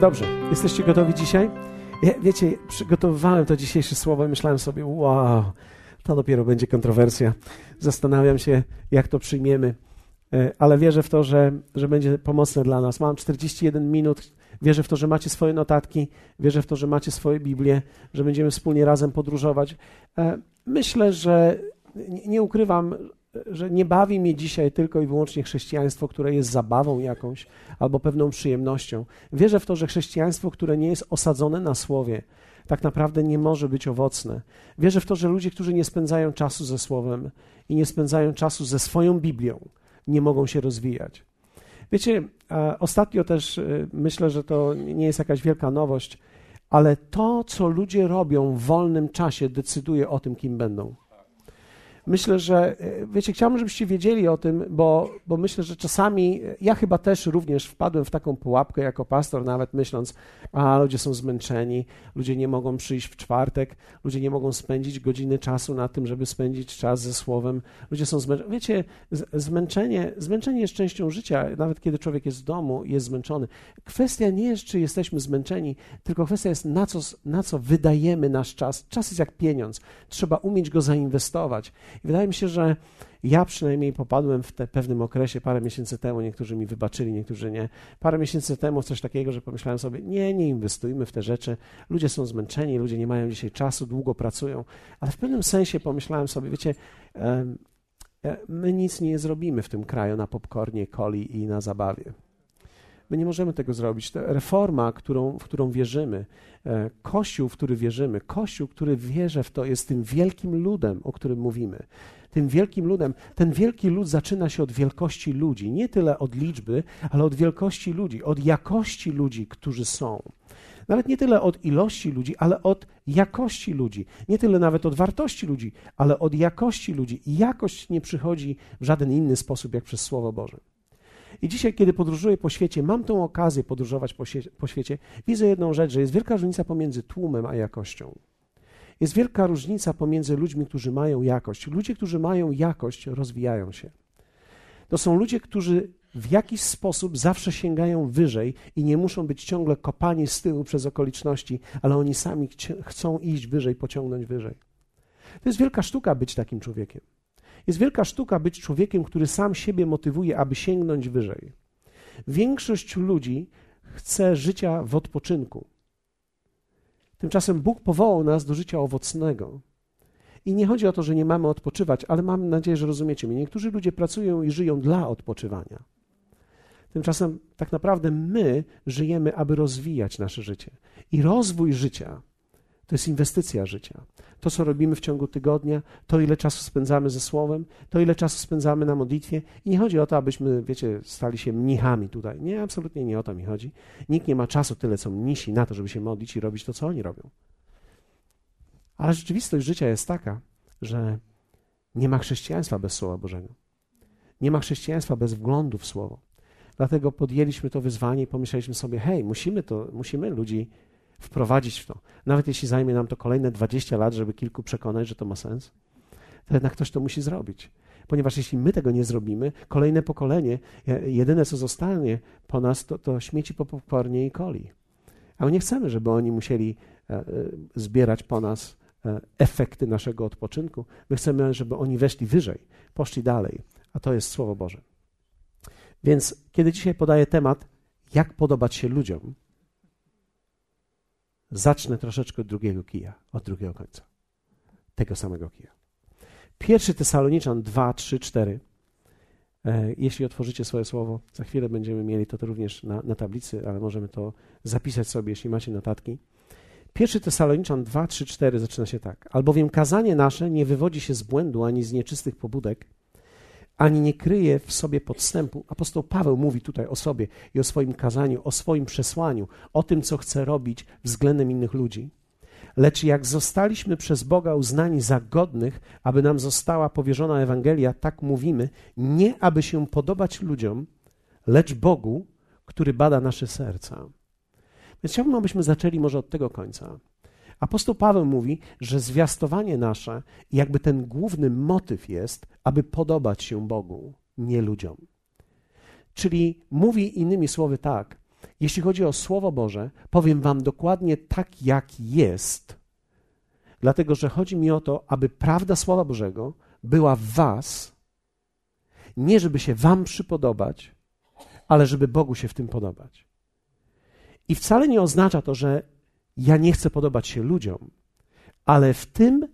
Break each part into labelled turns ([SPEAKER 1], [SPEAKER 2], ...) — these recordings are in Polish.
[SPEAKER 1] Dobrze, jesteście gotowi dzisiaj? Wiecie, przygotowywałem to dzisiejsze słowo i myślałem sobie, wow, to dopiero będzie kontrowersja. Zastanawiam się, jak to przyjmiemy, e, ale wierzę w to, że, że będzie pomocne dla nas. Mam 41 minut, wierzę w to, że macie swoje notatki, wierzę w to, że macie swoje Biblię, że będziemy wspólnie razem podróżować. E, myślę, że nie ukrywam, że nie bawi mnie dzisiaj tylko i wyłącznie chrześcijaństwo, które jest zabawą jakąś albo pewną przyjemnością. Wierzę w to, że chrześcijaństwo, które nie jest osadzone na słowie, tak naprawdę nie może być owocne. Wierzę w to, że ludzie, którzy nie spędzają czasu ze słowem i nie spędzają czasu ze swoją Biblią, nie mogą się rozwijać. Wiecie, ostatnio też y, myślę, że to nie jest jakaś wielka nowość, ale to, co ludzie robią w wolnym czasie, decyduje o tym, kim będą. Myślę, że, e, wiecie, chciałbym, żebyście wiedzieli o tym, bo, bo myślę, że czasami, e, ja chyba też również wpadłem w taką pułapkę jako pastor, nawet myśląc, a ludzie są zmęczeni, ludzie nie mogą przyjść w czwartek, ludzie nie mogą spędzić godziny czasu na tym, żeby spędzić czas ze Słowem, ludzie są zmęczeni. Wiecie, zmęczenie, zmęczenie jest częścią życia, nawet kiedy człowiek jest w domu jest zmęczony. Kwestia nie jest, czy jesteśmy zmęczeni, tylko kwestia jest, na co, na co wydajemy nasz czas. Czas jest jak pieniądz, trzeba umieć go zainwestować. I wydaje mi się, że ja przynajmniej popadłem w te pewnym okresie parę miesięcy temu, niektórzy mi wybaczyli, niektórzy nie. Parę miesięcy temu coś takiego, że pomyślałem sobie, nie, nie inwestujmy w te rzeczy. Ludzie są zmęczeni, ludzie nie mają dzisiaj czasu, długo pracują. Ale w pewnym sensie pomyślałem sobie, wiecie, e, my nic nie zrobimy w tym kraju na popcornie, coli i na zabawie. My nie możemy tego zrobić. To reforma, którą, w którą wierzymy, e, Kościół, w który wierzymy, Kościół, który wierzy w to, jest tym wielkim ludem, o którym mówimy. Tym wielkim ludem, ten wielki lud zaczyna się od wielkości ludzi, nie tyle od liczby, ale od wielkości ludzi, od jakości ludzi, którzy są. Nawet nie tyle od ilości ludzi, ale od jakości ludzi. Nie tyle nawet od wartości ludzi, ale od jakości ludzi. I jakość nie przychodzi w żaden inny sposób jak przez Słowo Boże. I dzisiaj, kiedy podróżuję po świecie, mam tę okazję podróżować po, po świecie, widzę jedną rzecz, że jest wielka różnica pomiędzy tłumem a jakością. Jest wielka różnica pomiędzy ludźmi, którzy mają jakość. Ludzie, którzy mają jakość, rozwijają się. To są ludzie, którzy w jakiś sposób zawsze sięgają wyżej i nie muszą być ciągle kopani z tyłu przez okoliczności, ale oni sami chcą iść wyżej, pociągnąć wyżej. To jest wielka sztuka być takim człowiekiem. Jest wielka sztuka być człowiekiem, który sam siebie motywuje, aby sięgnąć wyżej. Większość ludzi chce życia w odpoczynku. Tymczasem Bóg powołał nas do życia owocnego. I nie chodzi o to, że nie mamy odpoczywać, ale mam nadzieję, że rozumiecie mnie. Niektórzy ludzie pracują i żyją dla odpoczywania. Tymczasem tak naprawdę my żyjemy, aby rozwijać nasze życie. I rozwój życia to jest inwestycja życia. To, co robimy w ciągu tygodnia, to, ile czasu spędzamy ze Słowem, to, ile czasu spędzamy na modlitwie. I nie chodzi o to, abyśmy, wiecie, stali się mnichami tutaj. Nie, absolutnie nie o to mi chodzi. Nikt nie ma czasu tyle, co mnisi na to, żeby się modlić i robić to, co oni robią. Ale rzeczywistość życia jest taka, że nie ma chrześcijaństwa bez Słowa Bożego. Nie ma chrześcijaństwa bez wglądu w Słowo. Dlatego podjęliśmy to wyzwanie i pomyśleliśmy sobie, hej, musimy to, musimy ludzi wprowadzić w to. Nawet jeśli zajmie nam to kolejne 20 lat, żeby kilku przekonać, że to ma sens, to jednak ktoś to musi zrobić. Ponieważ jeśli my tego nie zrobimy, kolejne pokolenie, jedyne co zostanie po nas, to, to śmieci po popcornie i coli. A my nie chcemy, żeby oni musieli e, e, zbierać po nas e, efekty naszego odpoczynku. My chcemy, żeby oni weszli wyżej, poszli dalej. A to jest Słowo Boże. Więc kiedy dzisiaj podaję temat, jak podobać się ludziom, Zacznę troszeczkę od drugiego kija, od drugiego końca. Tego samego kija. Pierwszy Tesaloniczan 2, 3, 4. Jeśli otworzycie swoje słowo, za chwilę będziemy mieli to, również na, na tablicy, ale możemy to zapisać sobie, jeśli macie notatki. Pierwszy Tesaloniczan 2, 3, 4 zaczyna się tak. Albowiem kazanie nasze nie wywodzi się z błędu ani z nieczystych pobudek, ani nie kryje w sobie podstępu. Apostoł Paweł mówi tutaj o sobie i o swoim kazaniu, o swoim przesłaniu, o tym, co chce robić względem innych ludzi. Lecz jak zostaliśmy przez Boga uznani za godnych, aby nam została powierzona Ewangelia, tak mówimy, nie aby się podobać ludziom, lecz Bogu, który bada nasze serca. Więc chciałbym, abyśmy zaczęli może od tego końca. Apostoł Paweł mówi, że zwiastowanie nasze, jakby ten główny motyw jest, aby podobać się Bogu, nie ludziom. Czyli mówi innymi słowy tak, Jeśli chodzi o Słowo Boże, powiem Wam dokładnie tak, jak jest, dlatego że chodzi mi o to, aby prawda Słowa Bożego była w Was, nie żeby się Wam przypodobać, ale żeby Bogu się w tym podobać. I wcale nie oznacza to, że ja nie chcę podobać się ludziom, ale w tym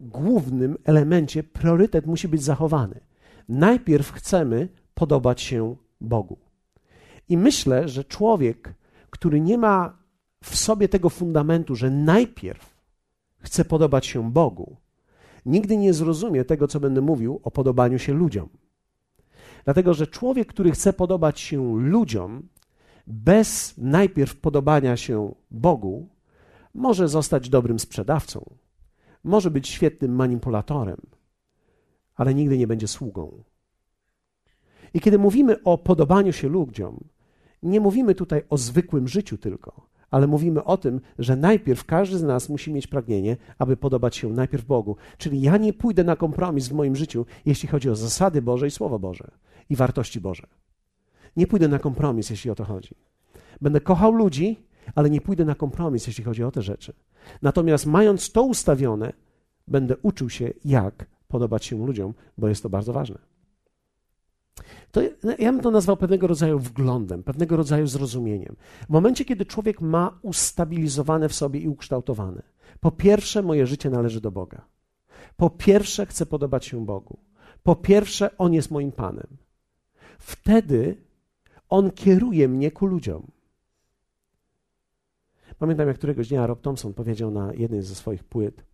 [SPEAKER 1] głównym elemencie priorytet musi być zachowany. Najpierw chcemy podobać się Bogu. I myślę, że człowiek, który nie ma w sobie tego fundamentu, że najpierw chce podobać się Bogu, nigdy nie zrozumie tego, co będę mówił o podobaniu się ludziom. Dlatego, że człowiek, który chce podobać się ludziom, bez najpierw podobania się Bogu, może zostać dobrym sprzedawcą, może być świetnym manipulatorem, ale nigdy nie będzie sługą. I kiedy mówimy o podobaniu się ludziom, nie mówimy tutaj o zwykłym życiu tylko, ale mówimy o tym, że najpierw każdy z nas musi mieć pragnienie, aby podobać się najpierw Bogu. Czyli ja nie pójdę na kompromis w moim życiu, jeśli chodzi o zasady Boże i Słowo Boże i wartości Boże. Nie pójdę na kompromis, jeśli o to chodzi. Będę kochał ludzi, ale nie pójdę na kompromis, jeśli chodzi o te rzeczy. Natomiast mając to ustawione, będę uczył się, jak podobać się ludziom, bo jest to bardzo ważne. To ja bym to nazwał pewnego rodzaju wglądem, pewnego rodzaju zrozumieniem. W momencie, kiedy człowiek ma ustabilizowane w sobie i ukształtowane, po pierwsze, moje życie należy do Boga. Po pierwsze, chcę podobać się Bogu. Po pierwsze, On jest moim Panem. Wtedy On kieruje mnie ku ludziom. Pamiętam, jak któregoś dnia Rob Thompson powiedział na jednej ze swoich płyt: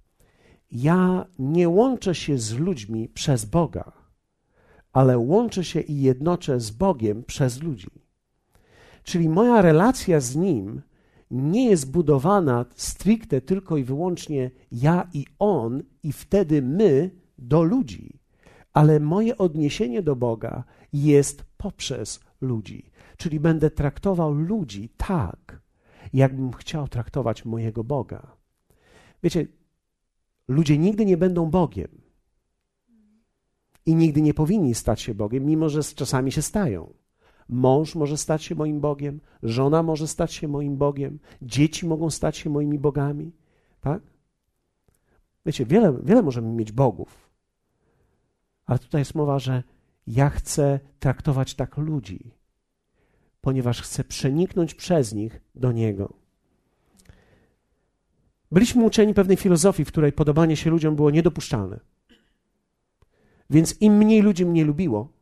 [SPEAKER 1] Ja nie łączę się z ludźmi przez Boga ale łączę się i jednoczę z Bogiem przez ludzi. Czyli moja relacja z Nim nie jest budowana stricte tylko i wyłącznie ja i On, i wtedy my do ludzi, ale moje odniesienie do Boga jest poprzez ludzi. Czyli będę traktował ludzi tak, jakbym chciał traktować mojego Boga. Wiecie, ludzie nigdy nie będą Bogiem i nigdy nie powinni stać się Bogiem, mimo że czasami się stają. Mąż może stać się moim Bogiem, żona może stać się moim Bogiem, dzieci mogą stać się moimi bogami, tak? Wiecie, wiele, wiele możemy mieć bogów, ale tutaj jest mowa, że ja chcę traktować tak ludzi, ponieważ chcę przeniknąć przez nich do Niego. Byliśmy uczeni pewnej filozofii, w której podobanie się ludziom było niedopuszczalne. Więc im mniej ludzi mnie lubiło,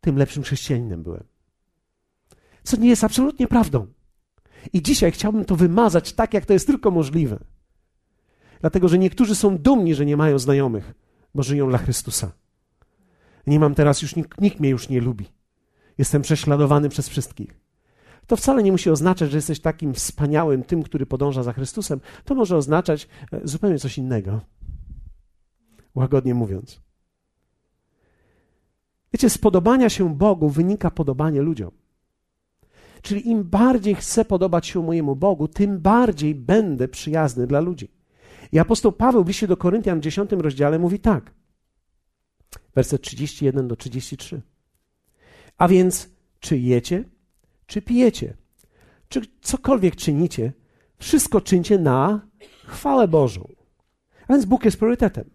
[SPEAKER 1] tym lepszym chrześcijaninem byłem. Co nie jest absolutnie prawdą. I dzisiaj chciałbym to wymazać tak, jak to jest tylko możliwe. Dlatego, że niektórzy są dumni, że nie mają znajomych, bo żyją dla Chrystusa. Nie mam teraz już, nikt, nikt mnie już nie lubi. Jestem prześladowany przez wszystkich. To wcale nie musi oznaczać, że jesteś takim wspaniałym tym, który podąża za Chrystusem. To może oznaczać e, zupełnie coś innego. Łagodnie mówiąc. Wiecie, z podobania się Bogu wynika podobanie ludziom. Czyli im bardziej chcę podobać się mojemu Bogu, tym bardziej będę przyjazny dla ludzi. I apostoł Paweł w liście do Koryntian w 10 rozdziale mówi tak. Werset 31 do 33. A więc czy jecie, czy pijecie, czy cokolwiek czynicie, wszystko czyńcie na chwałę Bożą. A więc Bóg jest priorytetem.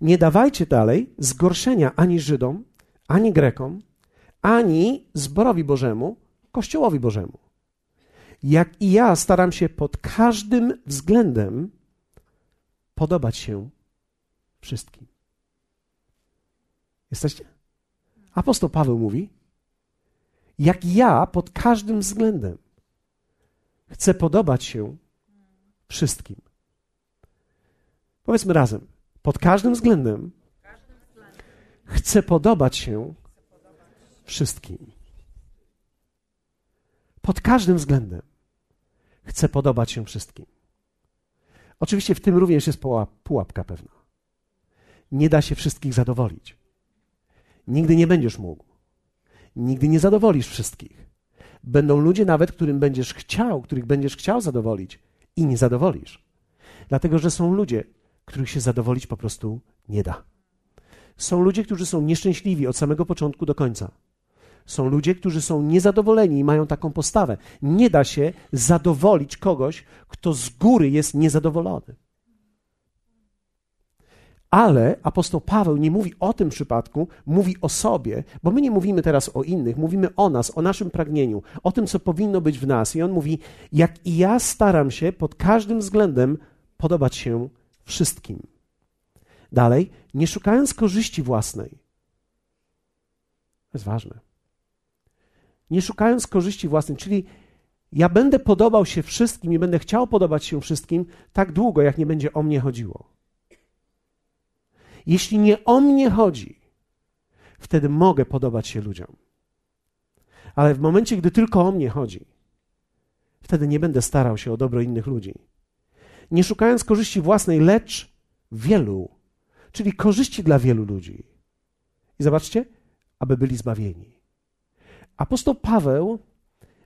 [SPEAKER 1] Nie dawajcie dalej zgorszenia ani Żydom, ani Grekom, ani zborowi Bożemu, Kościołowi Bożemu. Jak i ja staram się pod każdym względem podobać się wszystkim. Jesteście? Apostoł Paweł mówi, jak ja pod każdym względem chcę podobać się wszystkim. Powiedzmy razem, pod każdym względem Chcę podobać się wszystkim. Pod każdym względem chcę podobać się wszystkim. Oczywiście w tym również jest pułapka pewna. Nie da się wszystkich zadowolić. Nigdy nie będziesz mógł. Nigdy nie zadowolisz wszystkich. Będą ludzie nawet, którym będziesz chciał, których będziesz chciał zadowolić i nie zadowolisz. Dlatego, że są ludzie, których się zadowolić po prostu nie da. Są ludzie, którzy są nieszczęśliwi od samego początku do końca. Są ludzie, którzy są niezadowoleni i mają taką postawę. Nie da się zadowolić kogoś, kto z góry jest niezadowolony. Ale apostoł Paweł nie mówi o tym przypadku, mówi o sobie, bo my nie mówimy teraz o innych, mówimy o nas, o naszym pragnieniu, o tym, co powinno być w nas. I on mówi: Jak i ja staram się pod każdym względem podobać się wszystkim. Dalej, nie szukając korzyści własnej. To jest ważne. Nie szukając korzyści własnej, czyli ja będę podobał się wszystkim i będę chciał podobać się wszystkim tak długo, jak nie będzie o mnie chodziło. Jeśli nie o mnie chodzi, wtedy mogę podobać się ludziom. Ale w momencie, gdy tylko o mnie chodzi, wtedy nie będę starał się o dobro innych ludzi. Nie szukając korzyści własnej, lecz wielu, czyli korzyści dla wielu ludzi. I zobaczcie, aby byli zbawieni. Apostoł Paweł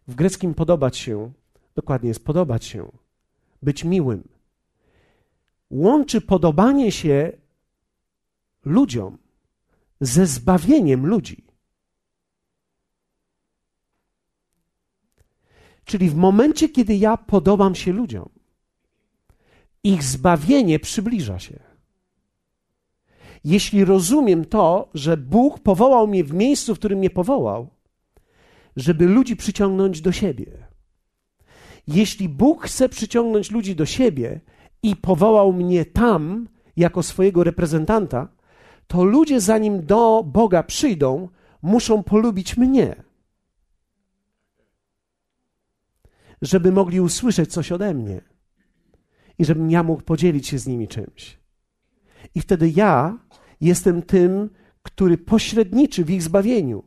[SPEAKER 1] w greckim podobać się, dokładnie jest podobać się, być miłym. Łączy podobanie się ludziom ze zbawieniem ludzi. Czyli w momencie, kiedy ja podobam się ludziom, ich zbawienie przybliża się. Jeśli rozumiem to, że Bóg powołał mnie w miejscu, w którym mnie powołał, żeby ludzi przyciągnąć do siebie. Jeśli Bóg chce przyciągnąć ludzi do siebie i powołał mnie tam jako swojego reprezentanta, to ludzie, zanim do Boga przyjdą, muszą polubić mnie. Żeby mogli usłyszeć coś ode mnie i żebym ja mógł podzielić się z nimi czymś. I wtedy ja jestem tym, który pośredniczy w ich zbawieniu,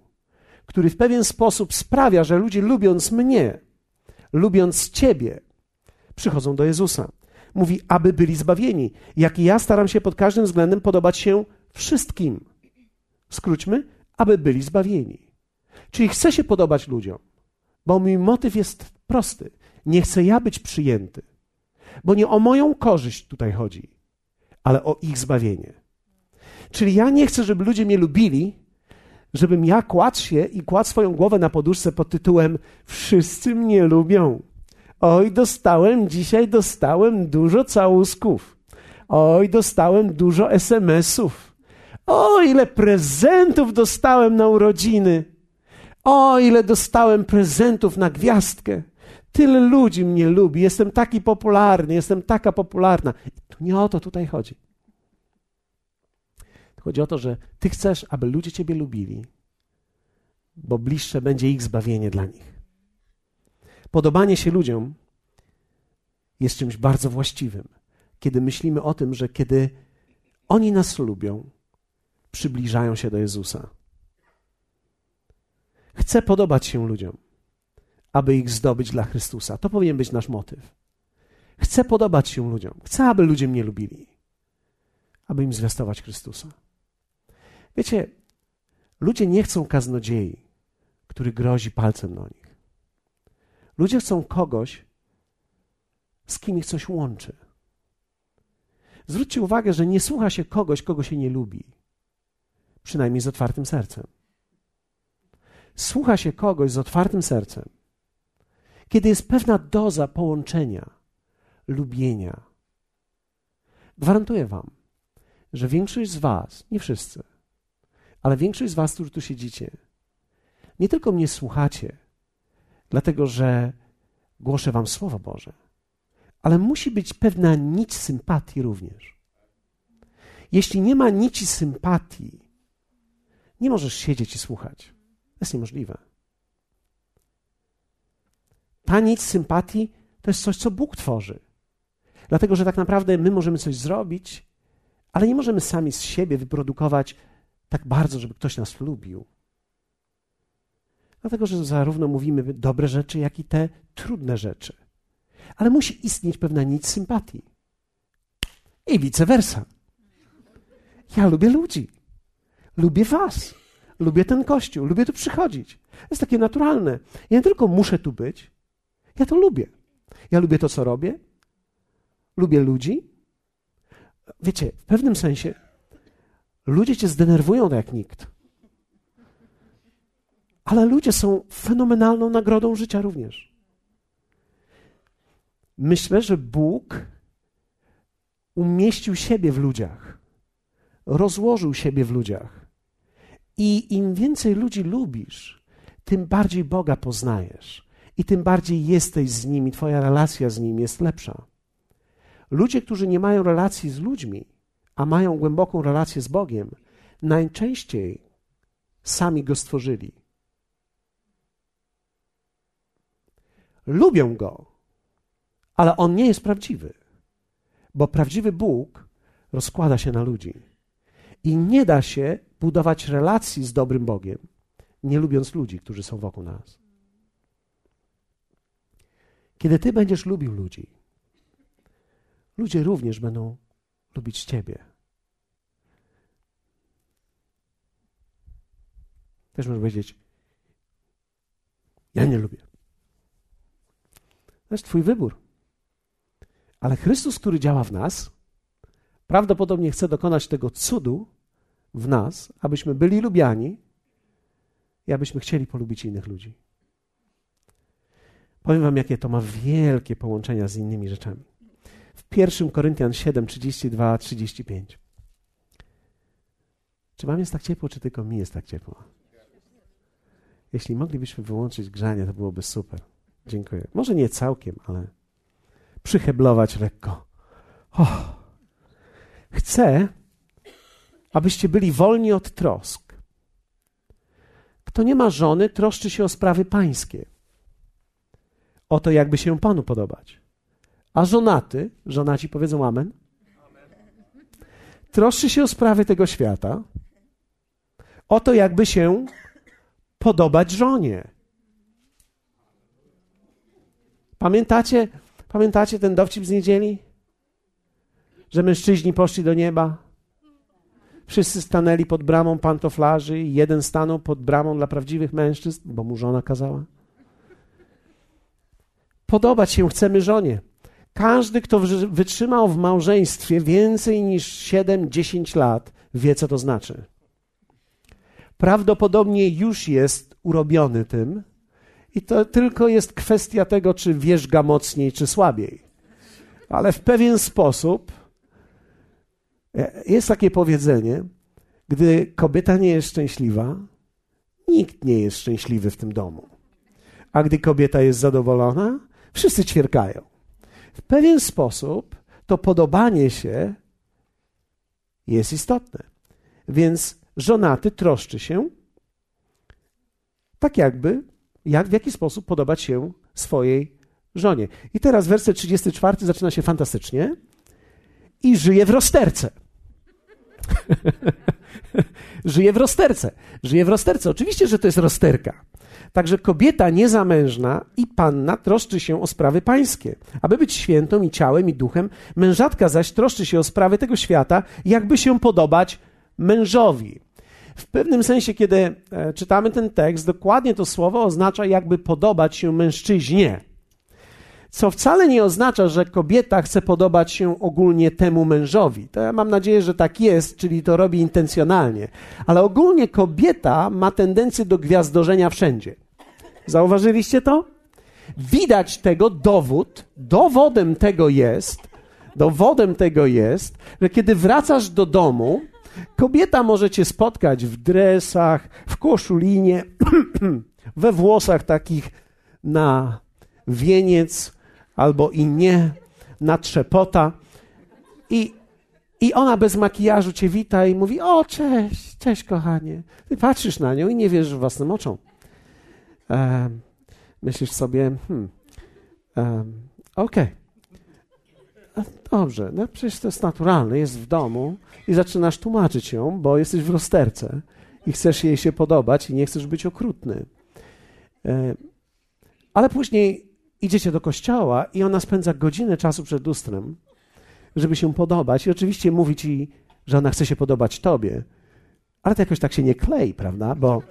[SPEAKER 1] który w pewien sposób sprawia, że ludzie lubiąc mnie, lubiąc Ciebie, przychodzą do Jezusa. Mówi, aby byli zbawieni. Jak i ja staram się pod każdym względem podobać się wszystkim. Skróćmy, aby byli zbawieni. Czyli chcę się podobać ludziom, bo mój motyw jest prosty. Nie chcę ja być przyjęty, bo nie o moją korzyść tutaj chodzi, ale o ich zbawienie. Czyli ja nie chcę, żeby ludzie mnie lubili, żebym ja kładł się i kładł swoją głowę na poduszce pod tytułem Wszyscy mnie lubią. Oj, dostałem dzisiaj, dostałem dużo całusków. Oj, dostałem dużo SMS-ów. O, ile prezentów dostałem na urodziny. O, ile dostałem prezentów na gwiazdkę. Tyle ludzi mnie lubi. Jestem taki popularny, jestem taka popularna. I tu nie o to tutaj chodzi. Chodzi o to, że Ty chcesz, aby ludzie Ciebie lubili, bo bliższe będzie ich zbawienie dla nich. Podobanie się ludziom jest czymś bardzo właściwym, kiedy myślimy o tym, że kiedy oni nas lubią, przybliżają się do Jezusa. Chcę podobać się ludziom, aby ich zdobyć dla Chrystusa. To powinien być nasz motyw. Chcę podobać się ludziom. Chcę, aby ludzie mnie lubili, aby im zwiastować Chrystusa. Wiecie, ludzie nie chcą kaznodziei, który grozi palcem do nich. Ludzie chcą kogoś, z kim ich coś łączy. Zwróćcie uwagę, że nie słucha się kogoś, kogo się nie lubi. Przynajmniej z otwartym sercem. Słucha się kogoś z otwartym sercem, kiedy jest pewna doza połączenia, lubienia. Gwarantuję Wam, że większość z Was, nie wszyscy, ale większość z Was, którzy tu siedzicie, nie tylko mnie słuchacie, dlatego że głoszę Wam Słowo Boże, ale musi być pewna nić sympatii również. Jeśli nie ma nici sympatii, nie możesz siedzieć i słuchać. To jest niemożliwe. Ta nić sympatii to jest coś, co Bóg tworzy. Dlatego, że tak naprawdę my możemy coś zrobić, ale nie możemy sami z siebie wyprodukować tak bardzo, żeby ktoś nas lubił. Dlatego, że zarówno mówimy dobre rzeczy, jak i te trudne rzeczy. Ale musi istnieć pewna nić sympatii. I vice versa. Ja lubię ludzi. Lubię Was. Lubię ten kościół. Lubię tu przychodzić. To jest takie naturalne. Ja nie tylko muszę tu być, ja to lubię. Ja lubię to, co robię. Lubię ludzi. Wiecie, w pewnym sensie Ludzie cię zdenerwują tak jak nikt. Ale ludzie są fenomenalną nagrodą życia również. Myślę, że Bóg umieścił siebie w ludziach, rozłożył siebie w ludziach. I im więcej ludzi lubisz, tym bardziej Boga poznajesz i tym bardziej jesteś z nimi, Twoja relacja z nim jest lepsza. Ludzie, którzy nie mają relacji z ludźmi, a mają głęboką relację z Bogiem, najczęściej sami go stworzyli. Lubią go, ale on nie jest prawdziwy, bo prawdziwy Bóg rozkłada się na ludzi. I nie da się budować relacji z dobrym Bogiem, nie lubiąc ludzi, którzy są wokół nas. Kiedy ty będziesz lubił ludzi, ludzie również będą lubić ciebie. Też możesz powiedzieć: Ja nie lubię. To jest Twój wybór. Ale Chrystus, który działa w nas, prawdopodobnie chce dokonać tego cudu w nas, abyśmy byli lubiani i abyśmy chcieli polubić innych ludzi. Powiem Wam, jakie to ma wielkie połączenia z innymi rzeczami. W 1 Koryntian 7, 32, 35. Czy Wam jest tak ciepło, czy tylko mi jest tak ciepło? Jeśli moglibyśmy wyłączyć grzanie, to byłoby super. Dziękuję. Może nie całkiem, ale przyheblować lekko. Oh. Chcę, abyście byli wolni od trosk. Kto nie ma żony, troszczy się o sprawy pańskie. O to, jakby się Panu podobać. A żonaty, żonaci powiedzą amen, troszczy się o sprawy tego świata. O to, jakby się podobać żonie. Pamiętacie, pamiętacie ten dowcip z niedzieli? Że mężczyźni poszli do nieba. Wszyscy stanęli pod bramą pantoflarzy jeden stanął pod bramą dla prawdziwych mężczyzn, bo mu żona kazała. Podobać się chcemy żonie. Każdy, kto wytrzymał w małżeństwie więcej niż 7-10 lat, wie, co to znaczy prawdopodobnie już jest urobiony tym i to tylko jest kwestia tego, czy wierzga mocniej, czy słabiej. Ale w pewien sposób jest takie powiedzenie, gdy kobieta nie jest szczęśliwa, nikt nie jest szczęśliwy w tym domu. A gdy kobieta jest zadowolona, wszyscy ćwierkają. W pewien sposób to podobanie się jest istotne. Więc żonaty troszczy się, tak jakby, jak w jaki sposób podobać się swojej żonie. I teraz werset 34 zaczyna się fantastycznie. I żyje w rozterce. żyje w rozterce. Żyje w rozterce. Oczywiście, że to jest rozterka. Także kobieta niezamężna i panna troszczy się o sprawy pańskie, aby być świętą i ciałem i duchem, mężatka zaś troszczy się o sprawy tego świata, jakby się podobać mężowi. W pewnym sensie, kiedy e, czytamy ten tekst, dokładnie to słowo oznacza jakby podobać się mężczyźnie. Co wcale nie oznacza, że kobieta chce podobać się ogólnie temu mężowi. To ja mam nadzieję, że tak jest, czyli to robi intencjonalnie. Ale ogólnie kobieta ma tendencję do gwiazdorzenia wszędzie. Zauważyliście to? Widać tego dowód, dowodem tego jest, dowodem tego jest, że kiedy wracasz do domu, Kobieta może cię spotkać w dresach, w koszulinie, we włosach takich na wieniec albo i nie, na trzepota. I, I ona bez makijażu cię wita i mówi: O, cześć, cześć, kochanie. Ty patrzysz na nią i nie wierzysz własnym oczom. E, myślisz sobie: Hmm, e, okej. Okay. Dobrze, no przecież to jest naturalne, jest w domu i zaczynasz tłumaczyć ją, bo jesteś w rozterce i chcesz jej się podobać i nie chcesz być okrutny. Ale później idziecie do kościoła i ona spędza godzinę czasu przed lustrem, żeby się podobać i oczywiście mówi ci, że ona chce się podobać tobie, ale to jakoś tak się nie klei, prawda? Bo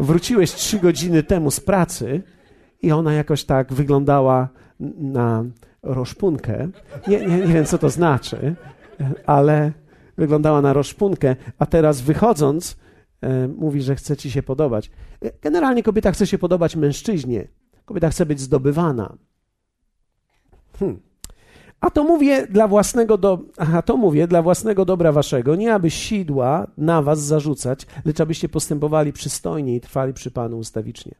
[SPEAKER 1] wróciłeś trzy godziny temu z pracy i ona jakoś tak wyglądała na roszpunkę. Nie, nie, nie wiem, co to znaczy, ale wyglądała na roszpunkę, a teraz wychodząc, e, mówi, że chce ci się podobać. E, generalnie kobieta chce się podobać mężczyźnie. Kobieta chce być zdobywana. Hmm. A to mówię dla własnego do... Aha, to mówię dla własnego dobra waszego, nie aby sidła na was zarzucać, lecz abyście postępowali przystojnie i trwali przy Panu ustawicznie.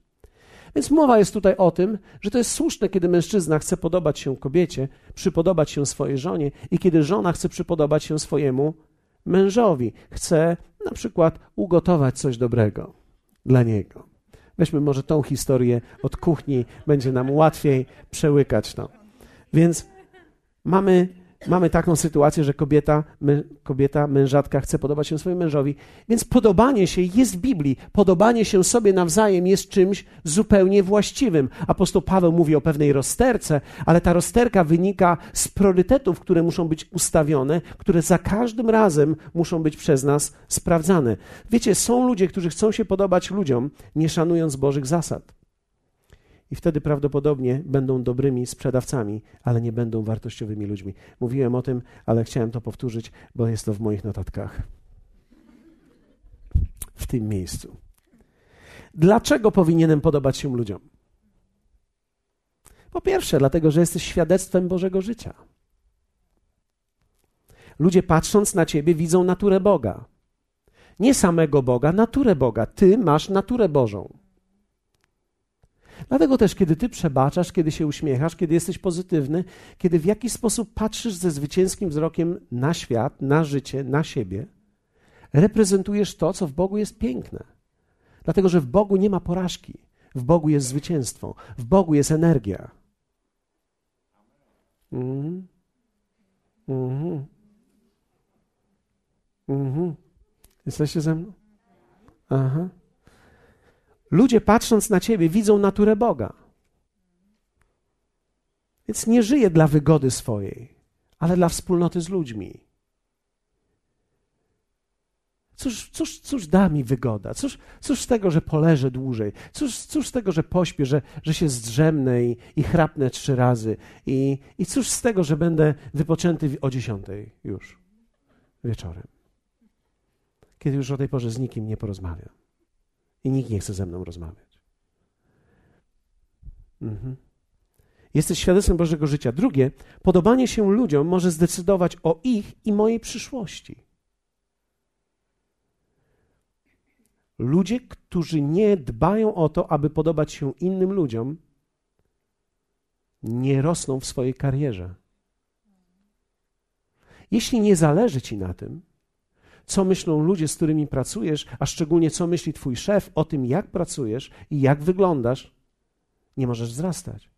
[SPEAKER 1] Więc mowa jest tutaj o tym, że to jest słuszne, kiedy mężczyzna chce podobać się kobiecie, przypodobać się swojej żonie i kiedy żona chce przypodobać się swojemu mężowi. Chce na przykład ugotować coś dobrego dla niego. Weźmy może tą historię od kuchni, będzie nam łatwiej przełykać to. Więc mamy mamy taką sytuację, że kobieta, my, kobieta, mężatka chce podobać się swojemu mężowi, więc podobanie się jest w Biblii. Podobanie się sobie nawzajem jest czymś zupełnie właściwym. Apostoł Paweł mówi o pewnej rozterce, ale ta rozterka wynika z priorytetów, które muszą być ustawione, które za każdym razem muszą być przez nas sprawdzane. Wiecie, są ludzie, którzy chcą się podobać ludziom, nie szanując Bożych zasad i wtedy prawdopodobnie będą dobrymi sprzedawcami, ale nie będą wartościowymi ludźmi. Mówiłem o tym, ale chciałem to powtórzyć, bo jest to w moich notatkach. W tym miejscu. Dlaczego powinienem podobać się ludziom? Po pierwsze, dlatego, że jesteś świadectwem Bożego życia. Ludzie patrząc na ciebie widzą naturę Boga. Nie samego Boga, naturę Boga. Ty masz naturę Bożą. Dlatego też, kiedy ty przebaczasz, kiedy się uśmiechasz, kiedy jesteś pozytywny, kiedy w jakiś sposób patrzysz ze zwycięskim wzrokiem na świat, na życie, na siebie, reprezentujesz to, co w Bogu jest piękne. Dlatego, że w Bogu nie ma porażki, w Bogu jest zwycięstwo, w Bogu jest energia. Mhm. Mhm. Mhm. Jesteście ze mną? Aha. Ludzie patrząc na ciebie widzą naturę Boga. Więc nie żyje dla wygody swojej, ale dla wspólnoty z ludźmi. Cóż, cóż, cóż da mi wygoda? Cóż, cóż z tego, że poleżę dłużej? Cóż, cóż z tego, że pośpię, że, że się zdrzemnę i, i chrapnę trzy razy? I, I cóż z tego, że będę wypoczęty o dziesiątej już wieczorem? Kiedy już o tej porze z nikim nie porozmawiam i nikt nie chce ze mną rozmawiać. Mhm. Jesteś świadectwem Bożego życia. Drugie, podobanie się ludziom może zdecydować o ich i mojej przyszłości. Ludzie, którzy nie dbają o to, aby podobać się innym ludziom, nie rosną w swojej karierze. Jeśli nie zależy ci na tym, co myślą ludzie, z którymi pracujesz, a szczególnie co myśli twój szef o tym, jak pracujesz i jak wyglądasz, nie możesz wzrastać.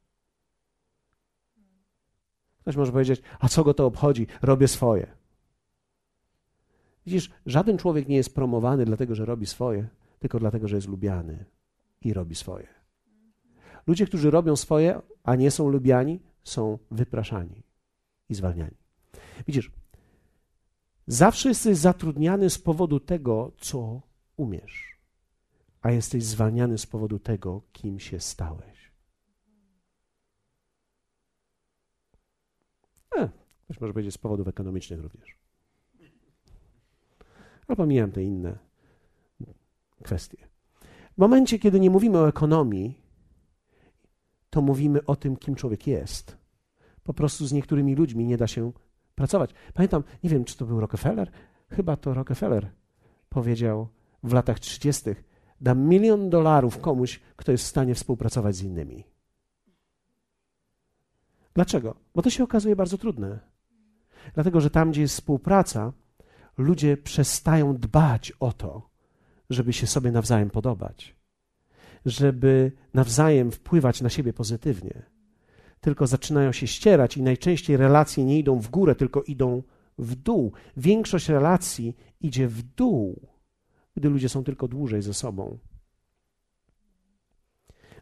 [SPEAKER 1] Ktoś może powiedzieć, a co go to obchodzi? Robię swoje. Widzisz, żaden człowiek nie jest promowany dlatego, że robi swoje, tylko dlatego, że jest lubiany i robi swoje. Ludzie, którzy robią swoje, a nie są lubiani, są wypraszani i zwalniani. Widzisz, Zawsze jesteś zatrudniany z powodu tego, co umiesz, a jesteś zwalniany z powodu tego, kim się stałeś. E, ktoś może powiedzieć z powodów ekonomicznych również. Ale pomijam te inne kwestie. W momencie, kiedy nie mówimy o ekonomii, to mówimy o tym, kim człowiek jest. Po prostu z niektórymi ludźmi nie da się pracować. Pamiętam, nie wiem, czy to był Rockefeller, chyba to Rockefeller powiedział w latach 30. Dam milion dolarów komuś, kto jest w stanie współpracować z innymi. Dlaczego? Bo to się okazuje bardzo trudne. Dlatego, że tam, gdzie jest współpraca, ludzie przestają dbać o to, żeby się sobie nawzajem podobać, żeby nawzajem wpływać na siebie pozytywnie tylko zaczynają się ścierać i najczęściej relacje nie idą w górę, tylko idą w dół. Większość relacji idzie w dół, gdy ludzie są tylko dłużej ze sobą.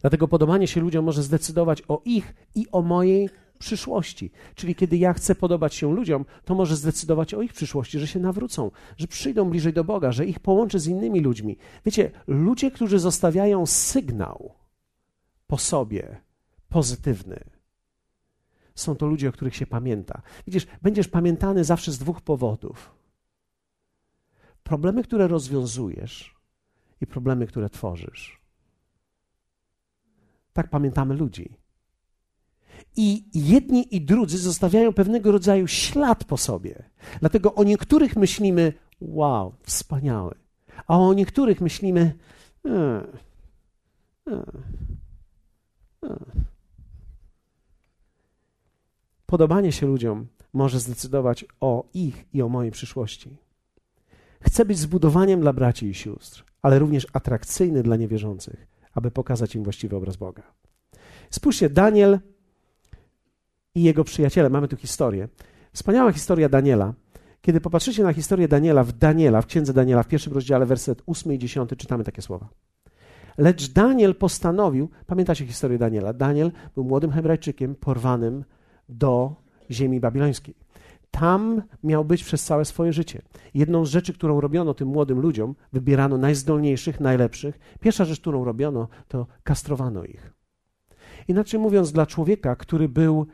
[SPEAKER 1] Dlatego podobanie się ludziom może zdecydować o ich i o mojej przyszłości. Czyli kiedy ja chcę podobać się ludziom, to może zdecydować o ich przyszłości, że się nawrócą, że przyjdą bliżej do Boga, że ich połączę z innymi ludźmi. Wiecie, ludzie, którzy zostawiają sygnał po sobie pozytywny, są to ludzie, o których się pamięta. Widzisz, będziesz pamiętany zawsze z dwóch powodów. Problemy, które rozwiązujesz, i problemy, które tworzysz. Tak pamiętamy ludzi. I jedni i drudzy zostawiają pewnego rodzaju ślad po sobie. Dlatego o niektórych myślimy, wow, wspaniały. A o niektórych myślimy, e, e, e. Podobanie się ludziom może zdecydować o ich i o mojej przyszłości. Chcę być zbudowaniem dla braci i sióstr, ale również atrakcyjny dla niewierzących, aby pokazać im właściwy obraz Boga. Spójrzcie, Daniel i jego przyjaciele. Mamy tu historię. Wspaniała historia Daniela. Kiedy popatrzycie na historię Daniela w Daniela, w księdze Daniela, w pierwszym rozdziale, werset 8 i 10, czytamy takie słowa. Lecz Daniel postanowił, pamiętacie historię Daniela? Daniel był młodym Hebrajczykiem porwanym do ziemi babilońskiej. Tam miał być przez całe swoje życie. Jedną z rzeczy, którą robiono tym młodym ludziom, wybierano najzdolniejszych, najlepszych. Pierwsza rzecz, którą robiono, to kastrowano ich. Inaczej mówiąc, dla człowieka, który był,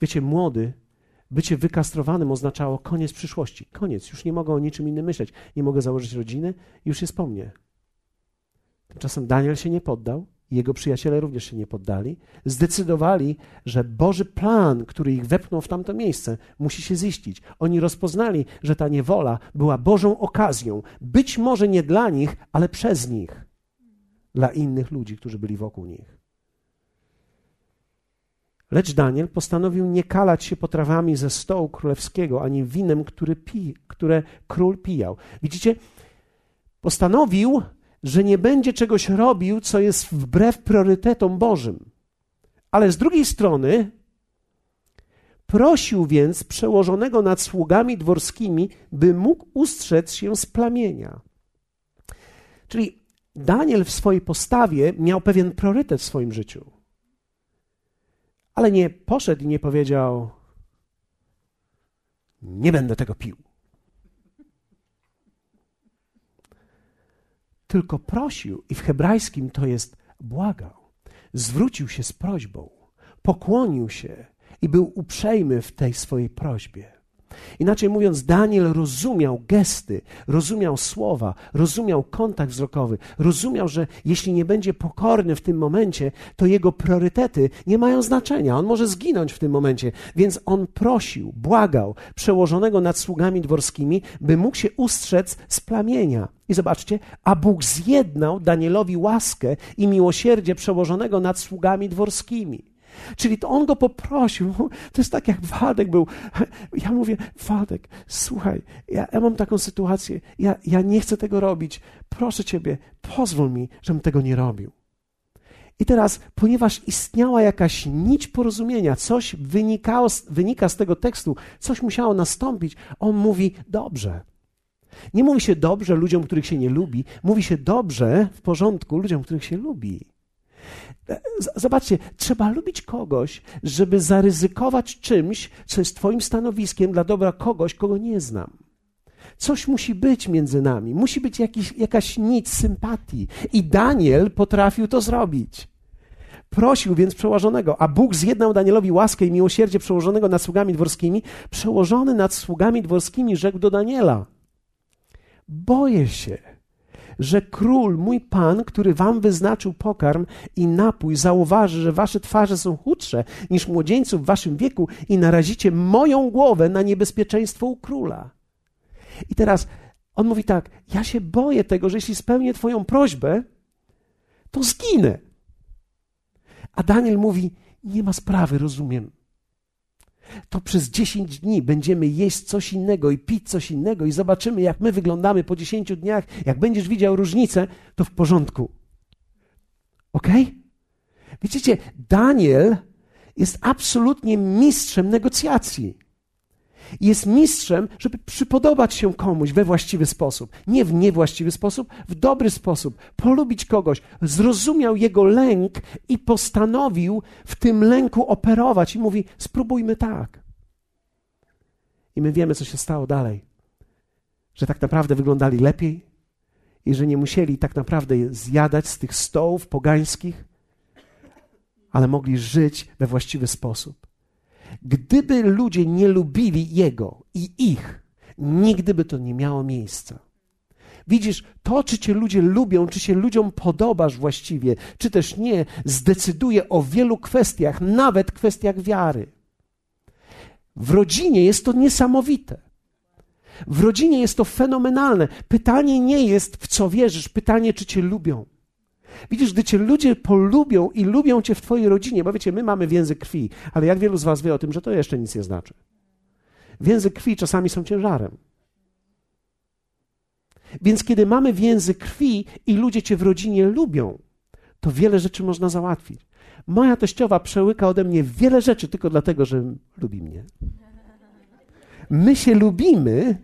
[SPEAKER 1] wiecie, młody, bycie wykastrowanym oznaczało koniec przyszłości. Koniec, już nie mogę o niczym innym myśleć. Nie mogę założyć rodziny, już jest po mnie. Tymczasem Daniel się nie poddał, jego przyjaciele również się nie poddali. Zdecydowali, że Boży plan, który ich wepchnął w tamto miejsce, musi się ziścić. Oni rozpoznali, że ta niewola była Bożą okazją, być może nie dla nich, ale przez nich, dla innych ludzi, którzy byli wokół nich. Lecz Daniel postanowił nie kalać się potrawami ze stołu królewskiego, ani winem, który pi, które król pijał. Widzicie, postanowił że nie będzie czegoś robił, co jest wbrew priorytetom Bożym. Ale z drugiej strony prosił więc przełożonego nad sługami dworskimi, by mógł ustrzec się z plamienia. Czyli Daniel w swojej postawie miał pewien priorytet w swoim życiu. Ale nie poszedł i nie powiedział: Nie będę tego pił. Tylko prosił, i w hebrajskim to jest błagał. Zwrócił się z prośbą, pokłonił się i był uprzejmy w tej swojej prośbie. Inaczej mówiąc, Daniel rozumiał gesty, rozumiał słowa, rozumiał kontakt wzrokowy, rozumiał, że jeśli nie będzie pokorny w tym momencie, to jego priorytety nie mają znaczenia. On może zginąć w tym momencie. Więc on prosił, błagał przełożonego nad sługami dworskimi, by mógł się ustrzec z plamienia. I zobaczcie, a Bóg zjednał Danielowi łaskę i miłosierdzie przełożonego nad sługami dworskimi. Czyli to on go poprosił. To jest tak, jak Waldek był. Ja mówię, Waldek, słuchaj, ja, ja mam taką sytuację, ja, ja nie chcę tego robić. Proszę ciebie, pozwól mi, żebym tego nie robił. I teraz, ponieważ istniała jakaś nić porozumienia, coś wynikało, wynika z tego tekstu, coś musiało nastąpić, on mówi: Dobrze. Nie mówi się dobrze ludziom, których się nie lubi, mówi się dobrze, w porządku ludziom, których się lubi. Zobaczcie, trzeba lubić kogoś, żeby zaryzykować czymś, co jest Twoim stanowiskiem dla dobra kogoś, kogo nie znam. Coś musi być między nami, musi być jakiś, jakaś nic sympatii. I Daniel potrafił to zrobić. Prosił więc przełożonego, a Bóg zjednał Danielowi łaskę i miłosierdzie przełożonego nad sługami dworskimi. Przełożony nad sługami dworskimi rzekł do Daniela: Boję się że król, mój pan, który wam wyznaczył pokarm i napój, zauważy, że wasze twarze są chudsze niż młodzieńców w waszym wieku i narazicie moją głowę na niebezpieczeństwo u króla. I teraz on mówi tak: Ja się boję tego, że jeśli spełnię Twoją prośbę, to zginę. A Daniel mówi: Nie ma sprawy, rozumiem to przez 10 dni będziemy jeść coś innego i pić coś innego i zobaczymy, jak my wyglądamy po 10 dniach. Jak będziesz widział różnicę, to w porządku. Ok? Widzicie, Daniel jest absolutnie mistrzem negocjacji jest mistrzem, żeby przypodobać się komuś we właściwy sposób. Nie w niewłaściwy sposób, w dobry sposób. Polubić kogoś. Zrozumiał jego lęk i postanowił w tym lęku operować. I mówi: spróbujmy tak. I my wiemy, co się stało dalej. Że tak naprawdę wyglądali lepiej i że nie musieli tak naprawdę zjadać z tych stołów pogańskich, ale mogli żyć we właściwy sposób. Gdyby ludzie nie lubili Jego i ich, nigdy by to nie miało miejsca. Widzisz, to, czy cię ludzie lubią, czy się ludziom podobasz właściwie, czy też nie, zdecyduje o wielu kwestiach, nawet kwestiach wiary. W rodzinie jest to niesamowite. W rodzinie jest to fenomenalne. Pytanie nie jest, w co wierzysz, pytanie, czy cię lubią. Widzisz, gdy cię ludzie polubią i lubią cię w twojej rodzinie, bo wiecie, my mamy więzy krwi, ale jak wielu z was wie o tym, że to jeszcze nic nie znaczy. Więzy krwi czasami są ciężarem. Więc kiedy mamy więzy krwi i ludzie cię w rodzinie lubią, to wiele rzeczy można załatwić. Moja teściowa przełyka ode mnie wiele rzeczy tylko dlatego, że lubi mnie. My się lubimy,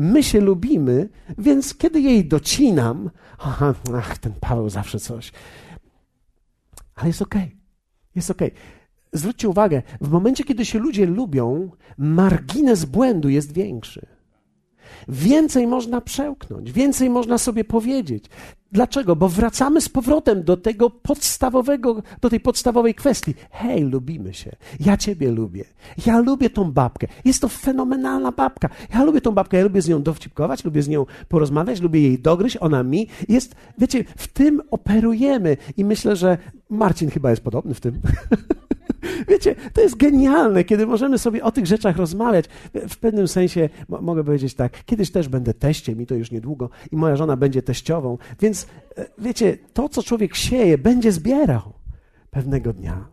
[SPEAKER 1] my się lubimy, więc kiedy jej docinam, aha, ach, ten Paweł zawsze coś. Ale jest okej, okay. jest okej. Okay. Zwróćcie uwagę, w momencie, kiedy się ludzie lubią, margines błędu jest większy. Więcej można przełknąć, więcej można sobie powiedzieć. Dlaczego? Bo wracamy z powrotem do tego podstawowego, do tej podstawowej kwestii. Hej, lubimy się. Ja ciebie lubię. Ja lubię tą babkę. Jest to fenomenalna babka. Ja lubię tą babkę. Ja lubię z nią dowcipkować, lubię z nią porozmawiać, lubię jej dogryźć, ona mi. Jest, wiecie, w tym operujemy i myślę, że Marcin chyba jest podobny w tym. Wiecie, to jest genialne, kiedy możemy sobie o tych rzeczach rozmawiać. W pewnym sensie mogę powiedzieć tak, kiedyś też będę teściem i to już niedługo i moja żona będzie teściową, więc e, wiecie, to co człowiek sieje, będzie zbierał pewnego dnia.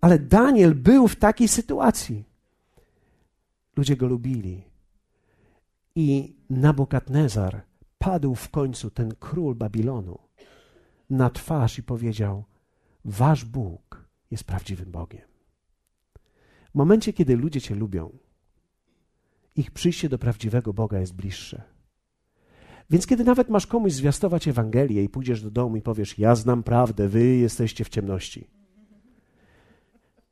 [SPEAKER 1] Ale Daniel był w takiej sytuacji. Ludzie go lubili. I Nabokadnezar padł w końcu, ten król Babilonu, na twarz i powiedział: Wasz Bóg jest prawdziwym Bogiem. W momencie, kiedy ludzie Cię lubią, ich przyjście do prawdziwego Boga jest bliższe. Więc kiedy nawet masz komuś zwiastować Ewangelię i pójdziesz do domu i powiesz: Ja znam prawdę, wy jesteście w ciemności.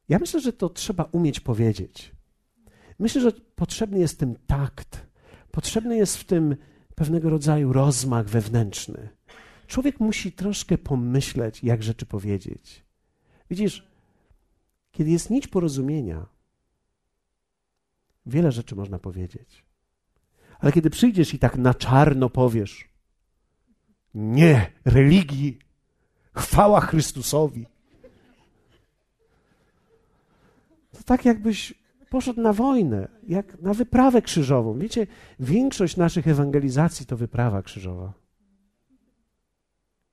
[SPEAKER 1] Ja myślę, że to trzeba umieć powiedzieć. Myślę, że potrzebny jest w tym takt, potrzebny jest w tym pewnego rodzaju rozmach wewnętrzny. Człowiek musi troszkę pomyśleć, jak rzeczy powiedzieć. Widzisz, kiedy jest nić porozumienia, wiele rzeczy można powiedzieć. Ale kiedy przyjdziesz i tak na czarno powiesz, nie religii, chwała Chrystusowi, to tak jakbyś poszedł na wojnę, jak na wyprawę krzyżową. Wiecie, większość naszych ewangelizacji to wyprawa krzyżowa.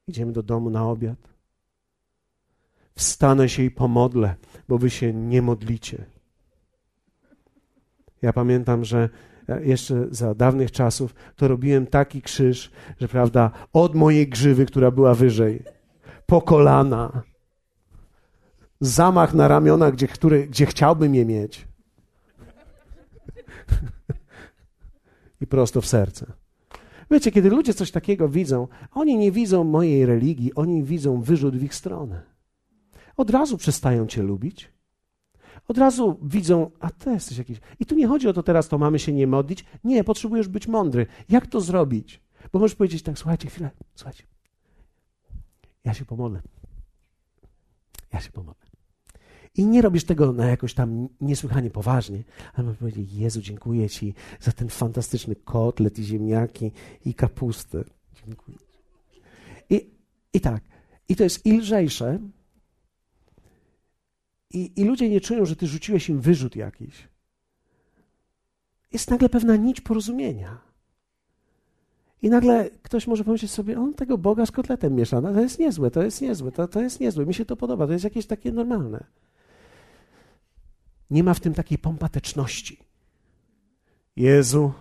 [SPEAKER 1] Idziemy do domu na obiad wstanę się i pomodlę, bo wy się nie modlicie. Ja pamiętam, że jeszcze za dawnych czasów to robiłem taki krzyż, że prawda, od mojej grzywy, która była wyżej, po kolana, zamach na ramiona, gdzie, który, gdzie chciałbym je mieć. I prosto w serce. Wiecie, kiedy ludzie coś takiego widzą, oni nie widzą mojej religii, oni widzą wyrzut w ich stronę od razu przestają cię lubić. Od razu widzą, a ty jesteś jakiś. I tu nie chodzi o to teraz, to mamy się nie modlić. Nie, potrzebujesz być mądry. Jak to zrobić? Bo możesz powiedzieć tak, słuchajcie, chwilę, słuchajcie. Ja się pomodlę. Ja się pomodlę. I nie robisz tego na jakoś tam niesłychanie poważnie, ale możesz powiedzieć, Jezu, dziękuję Ci za ten fantastyczny kotlet i ziemniaki i kapustę. Dziękuję. I, I tak. I to jest i lżejsze, i, I ludzie nie czują, że ty rzuciłeś im wyrzut jakiś. Jest nagle pewna nić porozumienia. I nagle ktoś może pomyśleć sobie, on tego Boga z kotletem miesza. No, to jest niezłe, to jest niezłe, to, to jest niezłe. Mi się to podoba, to jest jakieś takie normalne. Nie ma w tym takiej pompateczności. Jezu,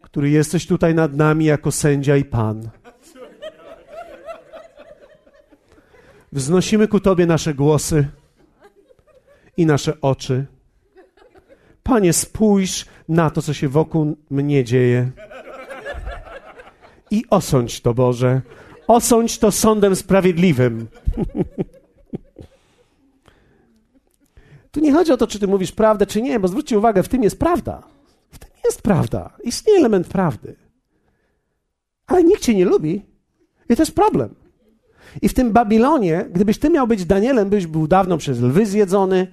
[SPEAKER 1] który jesteś tutaj nad nami jako sędzia i Pan. Wznosimy ku Tobie nasze głosy i nasze oczy. Panie, spójrz na to, co się wokół mnie dzieje. I osądź to, Boże. Osądź to sądem sprawiedliwym. tu nie chodzi o to, czy ty mówisz prawdę, czy nie, bo zwróćcie uwagę, w tym jest prawda. W tym jest prawda. Istnieje element prawdy. Ale nikt cię nie lubi. I to jest problem. I w tym Babilonie, gdybyś ty miał być Danielem, byś był dawno przez lwy zjedzony,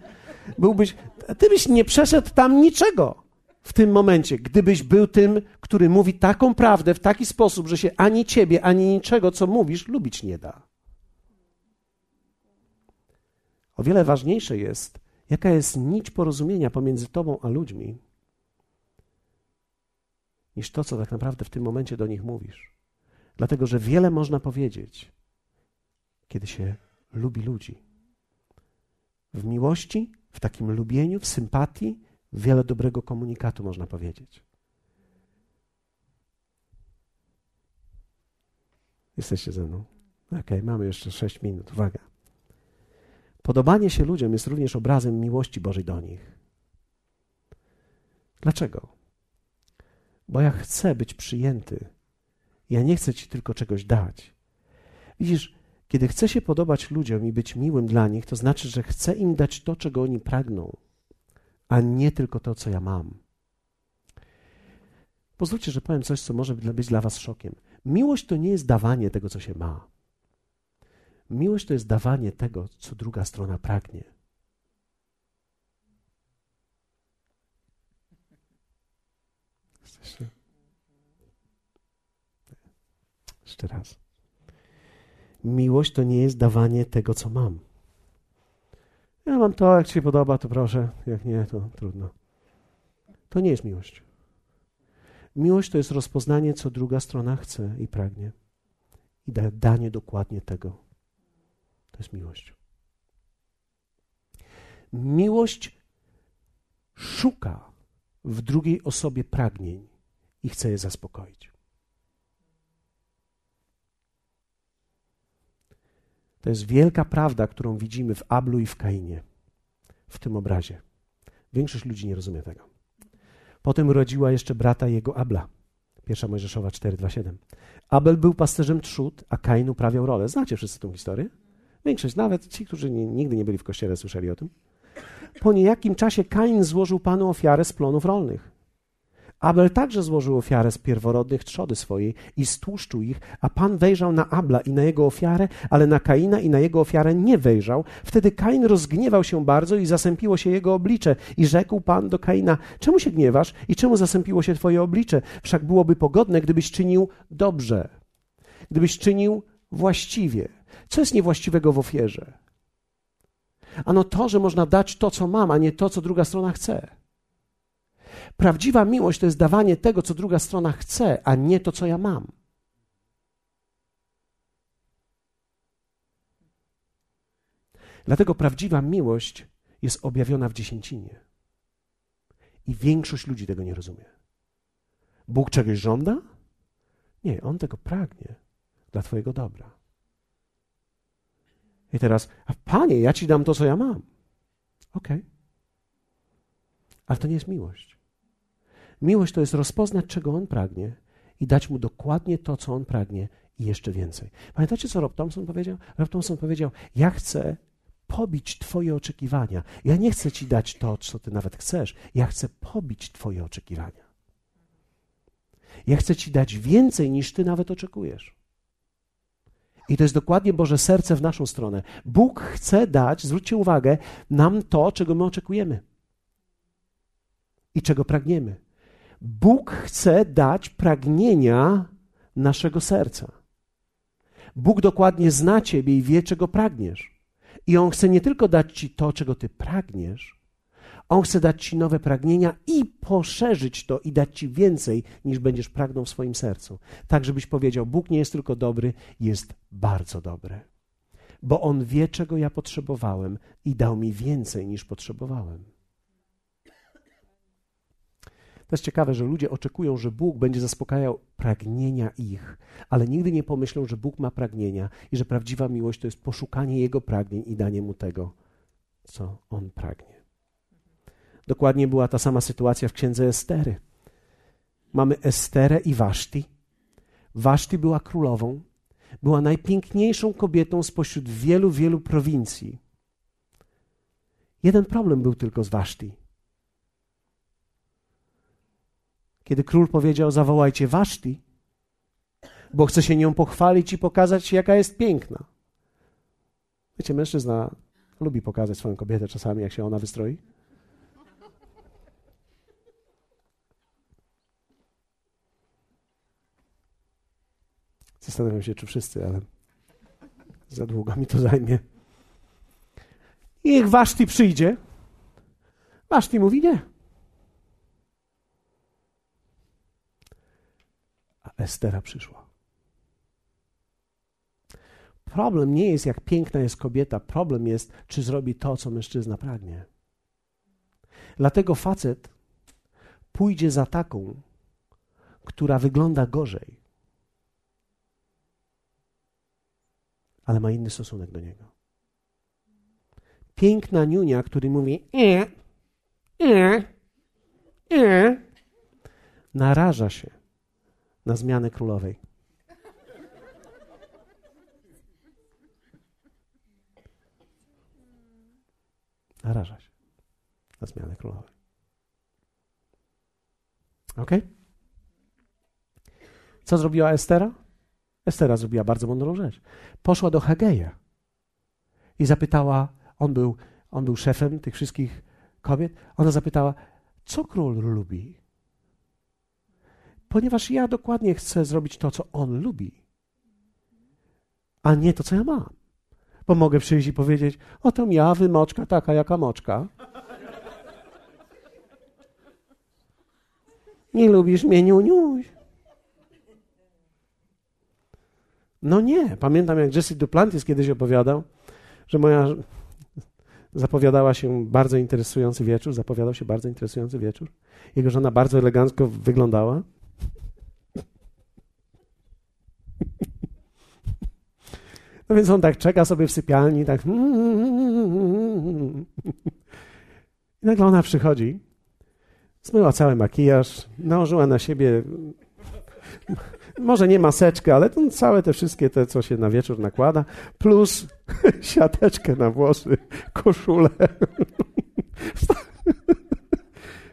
[SPEAKER 1] byłbyś, ty byś nie przeszedł tam niczego. w tym momencie, gdybyś był tym, który mówi taką prawdę w taki sposób, że się ani ciebie, ani niczego, co mówisz, lubić nie da. O wiele ważniejsze jest, jaka jest nić porozumienia pomiędzy tobą a ludźmi, niż to, co tak naprawdę w tym momencie do nich mówisz. Dlatego, że wiele można powiedzieć, kiedy się lubi ludzi. W miłości, w takim lubieniu, w sympatii, wiele dobrego komunikatu można powiedzieć. Jesteście ze mną? Okej, okay, mamy jeszcze sześć minut. Uwaga. Podobanie się ludziom jest również obrazem miłości Bożej do nich. Dlaczego? Bo ja chcę być przyjęty. Ja nie chcę ci tylko czegoś dać. Widzisz, kiedy chcę się podobać ludziom i być miłym dla nich, to znaczy, że chcę im dać to, czego oni pragną, a nie tylko to, co ja mam. Pozwólcie, że powiem coś, co może być dla Was szokiem. Miłość to nie jest dawanie tego, co się ma. Miłość to jest dawanie tego, co druga strona pragnie. Jeszcze raz. Miłość to nie jest dawanie tego, co mam. Ja mam to, jak ci się podoba, to proszę, jak nie, to trudno. To nie jest miłość. Miłość to jest rozpoznanie, co druga strona chce i pragnie. I danie dokładnie tego. To jest miłość. Miłość szuka w drugiej osobie pragnień i chce je zaspokoić. To jest wielka prawda, którą widzimy w Ablu i w Kainie, w tym obrazie. Większość ludzi nie rozumie tego. Potem urodziła jeszcze brata jego Abla. Pierwsza Mojżeszowa 4:27. Abel był pasterzem trzód, a Kain uprawiał rolę. Znacie wszyscy tę historię? Większość, nawet ci, którzy nie, nigdy nie byli w kościele, słyszeli o tym. Po niejakim czasie Kain złożył Panu ofiarę z plonów rolnych. Abel także złożył ofiarę z pierworodnych trzody swojej i stłuszczył ich, a Pan wejrzał na Abla i na jego ofiarę, ale na Kaina i na jego ofiarę nie wejrzał. Wtedy Kain rozgniewał się bardzo i zasępiło się jego oblicze. I rzekł Pan do Kaina, czemu się gniewasz i czemu zasępiło się twoje oblicze? Wszak byłoby pogodne, gdybyś czynił dobrze, gdybyś czynił właściwie. Co jest niewłaściwego w ofierze? Ano to, że można dać to, co mam, a nie to, co druga strona chce. Prawdziwa miłość to jest dawanie tego, co druga strona chce, a nie to, co ja mam. Dlatego prawdziwa miłość jest objawiona w dziesięcinie. I większość ludzi tego nie rozumie. Bóg czegoś żąda? Nie, On tego pragnie dla Twojego dobra. I teraz, a Panie, ja Ci dam to, co ja mam. Okej. Okay. Ale to nie jest miłość. Miłość to jest rozpoznać, czego on pragnie i dać mu dokładnie to, co on pragnie i jeszcze więcej. Pamiętacie, co Rob Thompson powiedział? Rob Thompson powiedział: Ja chcę pobić Twoje oczekiwania. Ja nie chcę Ci dać to, co Ty nawet chcesz. Ja chcę pobić Twoje oczekiwania. Ja chcę Ci dać więcej, niż Ty nawet oczekujesz. I to jest dokładnie Boże serce w naszą stronę. Bóg chce dać, zwróćcie uwagę, nam to, czego my oczekujemy i czego pragniemy. Bóg chce dać pragnienia naszego serca. Bóg dokładnie zna Ciebie i wie, czego pragniesz. I On chce nie tylko dać Ci to, czego Ty pragniesz, On chce dać Ci nowe pragnienia i poszerzyć to i dać Ci więcej, niż będziesz pragnął w swoim sercu. Tak, żebyś powiedział: Bóg nie jest tylko dobry, jest bardzo dobry. Bo On wie, czego ja potrzebowałem i dał mi więcej, niż potrzebowałem. To jest ciekawe, że ludzie oczekują, że Bóg będzie zaspokajał pragnienia ich, ale nigdy nie pomyślą, że Bóg ma pragnienia i że prawdziwa miłość to jest poszukanie Jego pragnień i danie Mu tego, co On pragnie. Dokładnie była ta sama sytuacja w księdze Estery. Mamy Esterę i Waszti. Waszti była królową, była najpiękniejszą kobietą spośród wielu, wielu prowincji. Jeden problem był tylko z Waszti. Kiedy król powiedział: Zawołajcie Waszti, bo chce się nią pochwalić i pokazać, jaka jest piękna. Wiecie, mężczyzna lubi pokazać swoją kobietę czasami, jak się ona wystroi. Zastanawiam się, czy wszyscy, ale za długo mi to zajmie. I niech Waszti przyjdzie. Waszti mówi nie. Estera przyszła. Problem nie jest, jak piękna jest kobieta, problem jest, czy zrobi to, co mężczyzna pragnie. Dlatego facet pójdzie za taką, która wygląda gorzej, ale ma inny stosunek do niego. Piękna niunia, który mówi e, e, e, naraża się na zmianę królowej. Naraża się na zmianę królowej. Ok? Co zrobiła Estera? Estera zrobiła bardzo mądrą rzecz. Poszła do Hageja i zapytała, on był, on był szefem tych wszystkich kobiet, ona zapytała, co król lubi? Ponieważ ja dokładnie chcę zrobić to, co on lubi, a nie to, co ja mam. Bo mogę przyjść i powiedzieć, oto ja, wymoczka, taka jaka moczka. Nie lubisz mnie, niuniuś. No nie. Pamiętam, jak Jesse Duplantis kiedyś opowiadał, że moja zapowiadała się bardzo interesujący wieczór, zapowiadał się bardzo interesujący wieczór. Jego żona bardzo elegancko wyglądała. No więc on tak czeka sobie w sypialni, tak. I nagle ona przychodzi, zmyła cały makijaż, nałożyła na siebie może nie maseczkę, ale to całe te wszystkie te, co się na wieczór nakłada, plus siateczkę na włosy, koszulę.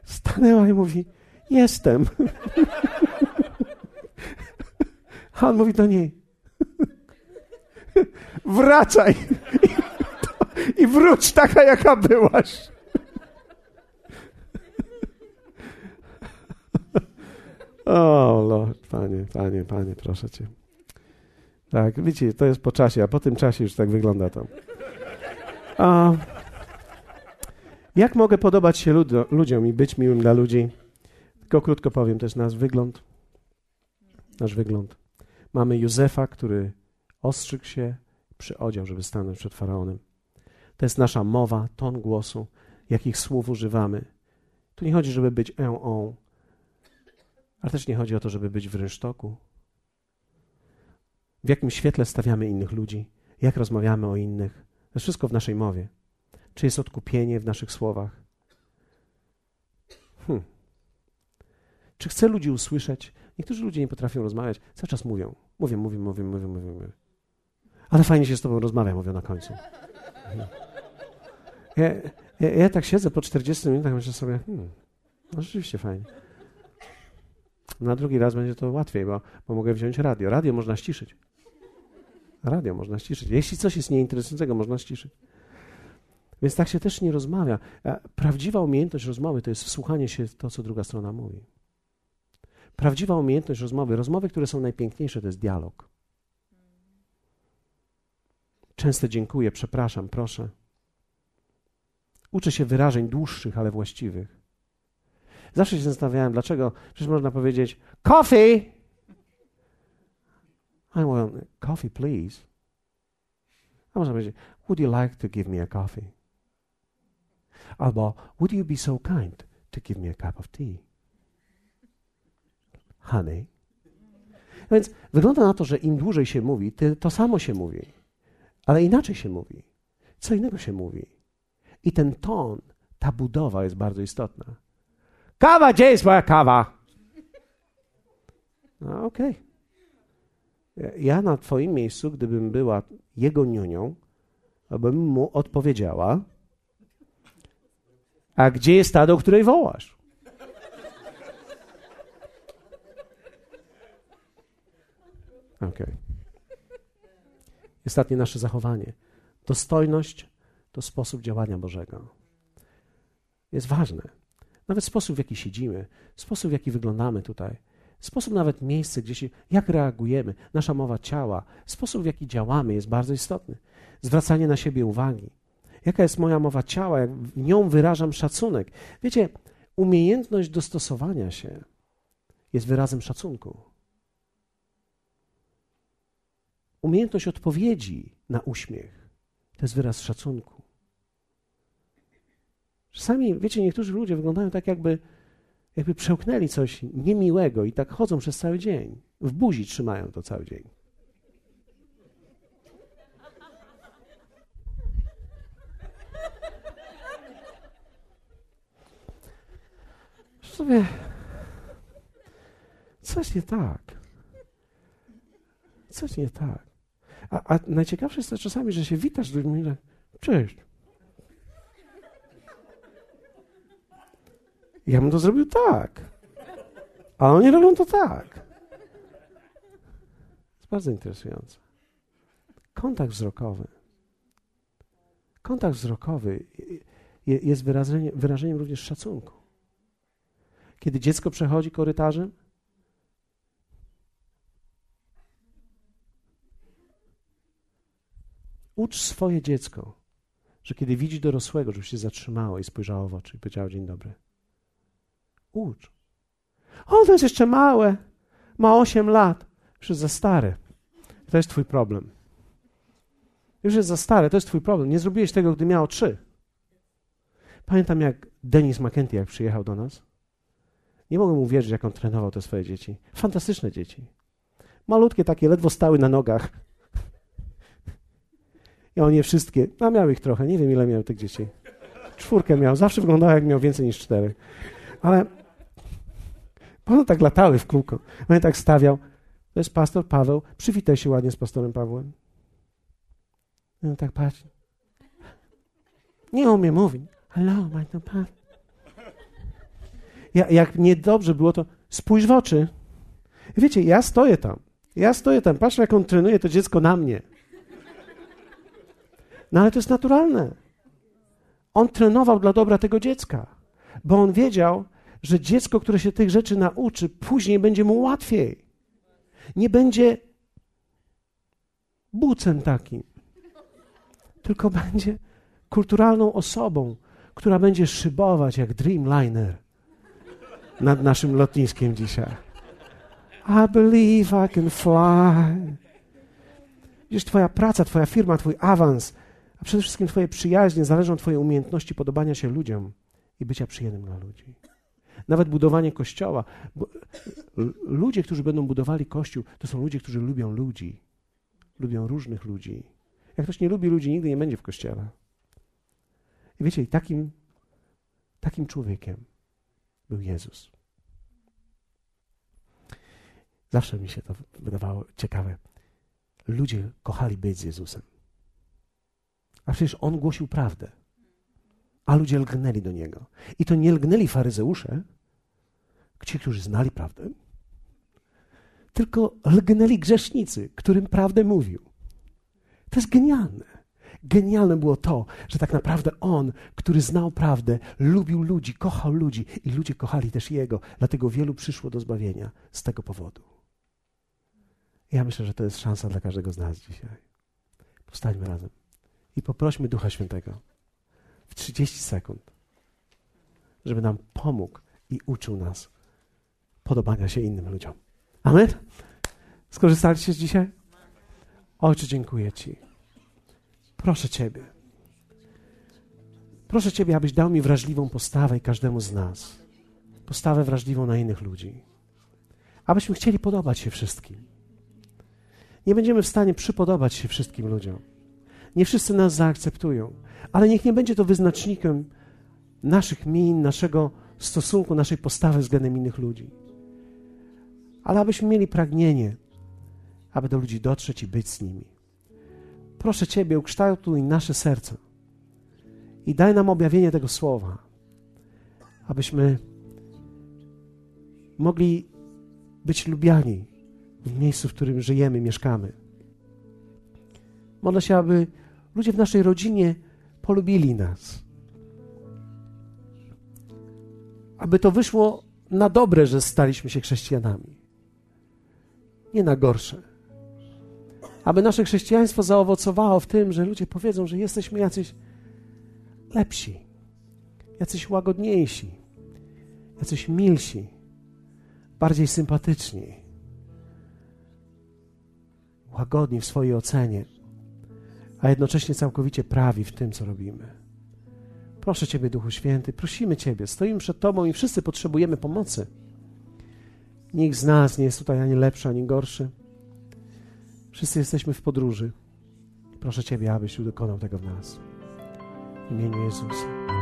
[SPEAKER 1] Stanęła i mówi, jestem. A on mówi do niej, wracaj i wróć taka, jaka byłaś. O, Lord, panie, panie, panie, proszę cię. Tak, widzicie, to jest po czasie, a po tym czasie już tak wygląda to. A jak mogę podobać się ludziom i być miłym dla ludzi? Tylko krótko powiem też nasz wygląd. Nasz wygląd. Mamy Józefa, który ostrzygł się, przyodział, żeby stanąć przed faraonem. To jest nasza mowa, ton głosu, jakich słów używamy. Tu nie chodzi, żeby być ę, on, ale też nie chodzi o to, żeby być w rynsztoku. W jakim świetle stawiamy innych ludzi, jak rozmawiamy o innych. To jest wszystko w naszej mowie. Czy jest odkupienie w naszych słowach? Hmm. Czy chcę ludzi usłyszeć? Niektórzy ludzie nie potrafią rozmawiać, cały czas mówią. Mówią, mówią, mówią, mówią, mówią. mówią. Ale fajnie się z tobą rozmawia, mówią na końcu. Ja, ja, ja tak siedzę po 40 minutach myślę sobie, hmm, no rzeczywiście fajnie. Na drugi raz będzie to łatwiej, bo, bo mogę wziąć radio. Radio można ściszyć. Radio można ściszyć. Jeśli coś jest nieinteresującego, można ściszyć. Więc tak się też nie rozmawia. Prawdziwa umiejętność rozmowy to jest wsłuchanie się w to, co druga strona mówi. Prawdziwa umiejętność rozmowy, rozmowy, które są najpiękniejsze, to jest dialog. Często dziękuję, przepraszam, proszę. Uczę się wyrażeń dłuższych, ale właściwych. Zawsze się zastanawiałem, dlaczego. Przecież można powiedzieć coffee. I want coffee, please. A można powiedzieć, would you like to give me a coffee? Albo, would you be so kind to give me a cup of tea? Honey. Więc wygląda na to, że im dłużej się mówi, to samo się mówi, ale inaczej się mówi. Co innego się mówi. I ten ton, ta budowa jest bardzo istotna. Kawa, gdzie jest moja kawa? No, okej. Okay. Ja na twoim miejscu, gdybym była jego nionią, bym mu odpowiedziała, a gdzie jest ta, do której wołasz? Okej. Okay. Ostatnie nasze zachowanie. Dostojność to sposób działania Bożego. Jest ważne. Nawet sposób, w jaki siedzimy, sposób, w jaki wyglądamy tutaj. sposób nawet miejsce, gdzie się, jak reagujemy, nasza mowa ciała, sposób w jaki działamy jest bardzo istotny. Zwracanie na siebie uwagi. Jaka jest moja mowa ciała, jak w nią wyrażam szacunek. Wiecie, umiejętność dostosowania się jest wyrazem szacunku. Umiejętność odpowiedzi na uśmiech to jest wyraz szacunku. Czasami, wiecie, niektórzy ludzie wyglądają tak, jakby, jakby przełknęli coś niemiłego i tak chodzą przez cały dzień. W buzi trzymają to cały dzień. Sobie coś nie tak. Coś nie tak. A, a najciekawsze jest to czasami, że się witasz z ludźmi, że cześć. Ja bym to zrobił tak. A oni robią to tak. Jest bardzo interesujące. Kontakt wzrokowy. Kontakt wzrokowy jest wyrażeniem, wyrażeniem również szacunku. Kiedy dziecko przechodzi korytarzem, ucz swoje dziecko, że kiedy widzi dorosłego, żeby się zatrzymało i spojrzało w oczy i powiedziało dzień dobry. Ucz. O, to jest jeszcze małe. Ma 8 lat. Już jest za stare. To jest twój problem. Już jest za stare, to jest twój problem. Nie zrobiłeś tego, gdy miało 3. Pamiętam, jak Denis McKenty, jak przyjechał do nas. Nie mogłem uwierzyć, jak on trenował te swoje dzieci. Fantastyczne dzieci. Malutkie takie, ledwo stały na nogach. I on je wszystkie, a miał ich trochę, nie wiem ile miał tych dzieci. Czwórkę miał, zawsze wyglądało jak miał więcej niż cztery. Ale one tak latały w kółko. On tak stawiał. To jest pastor Paweł, przywitaj się ładnie z pastorem Pawłem. I on tak patrzy. Nie umie mówić. Hello, my pan. Ja, jak niedobrze było, to spójrz w oczy. Wiecie, ja stoję tam. Ja stoję tam, patrzę jak on trenuje to dziecko na mnie. No ale to jest naturalne. On trenował dla dobra tego dziecka, bo on wiedział, że dziecko, które się tych rzeczy nauczy, później będzie mu łatwiej. Nie będzie bucem takim, tylko będzie kulturalną osobą, która będzie szybować jak Dreamliner nad naszym lotniskiem dzisiaj. I believe I can fly. Widzisz, twoja praca, twoja firma, twój awans, a przede wszystkim twoje przyjaźnie zależą od twojej umiejętności podobania się ludziom i bycia przyjemnym dla ludzi. Nawet budowanie kościoła. Ludzie, którzy będą budowali kościół, to są ludzie, którzy lubią ludzi. Lubią różnych ludzi. Jak ktoś nie lubi ludzi, nigdy nie będzie w kościele. I wiecie, i takim, takim człowiekiem był Jezus. Zawsze mi się to wydawało ciekawe. Ludzie kochali być z Jezusem. A przecież On głosił prawdę. A ludzie lgnęli do Niego. I to nie lgnęli faryzeusze, ci, którzy znali prawdę, tylko lgnęli grzesznicy, którym prawdę mówił. To jest genialne. Genialne było to, że tak naprawdę on, który znał prawdę, lubił ludzi, kochał ludzi i ludzie kochali też jego, dlatego wielu przyszło do zbawienia z tego powodu. Ja myślę, że to jest szansa dla każdego z nas dzisiaj. Powstańmy razem i poprośmy Ducha Świętego w 30 sekund, żeby nam pomógł i uczył nas podobania się innym ludziom. Amen? Skorzystaliście z dzisiaj? Ojcze, dziękuję Ci. Proszę Ciebie. Proszę Ciebie, abyś dał mi wrażliwą postawę i każdemu z nas. Postawę wrażliwą na innych ludzi. Abyśmy chcieli podobać się wszystkim. Nie będziemy w stanie przypodobać się wszystkim ludziom. Nie wszyscy nas zaakceptują, ale niech nie będzie to wyznacznikiem naszych min, naszego stosunku, naszej postawy względem innych ludzi ale abyśmy mieli pragnienie, aby do ludzi dotrzeć i być z nimi. Proszę Ciebie, ukształtuj nasze serca i daj nam objawienie tego słowa, abyśmy mogli być lubiani w miejscu, w którym żyjemy, mieszkamy. Modlę się, aby ludzie w naszej rodzinie polubili nas. Aby to wyszło na dobre, że staliśmy się chrześcijanami nie na gorsze. Aby nasze chrześcijaństwo zaowocowało w tym, że ludzie powiedzą, że jesteśmy jacyś lepsi, jacyś łagodniejsi, jacyś milsi, bardziej sympatyczni, łagodni w swojej ocenie, a jednocześnie całkowicie prawi w tym, co robimy. Proszę Ciebie, Duchu Święty, prosimy Ciebie, stoimy przed Tobą i wszyscy potrzebujemy pomocy. Nikt z nas nie jest tutaj ani lepszy, ani gorszy. Wszyscy jesteśmy w podróży. Proszę Ciebie, abyś dokonał tego w nas. W imieniu Jezusa.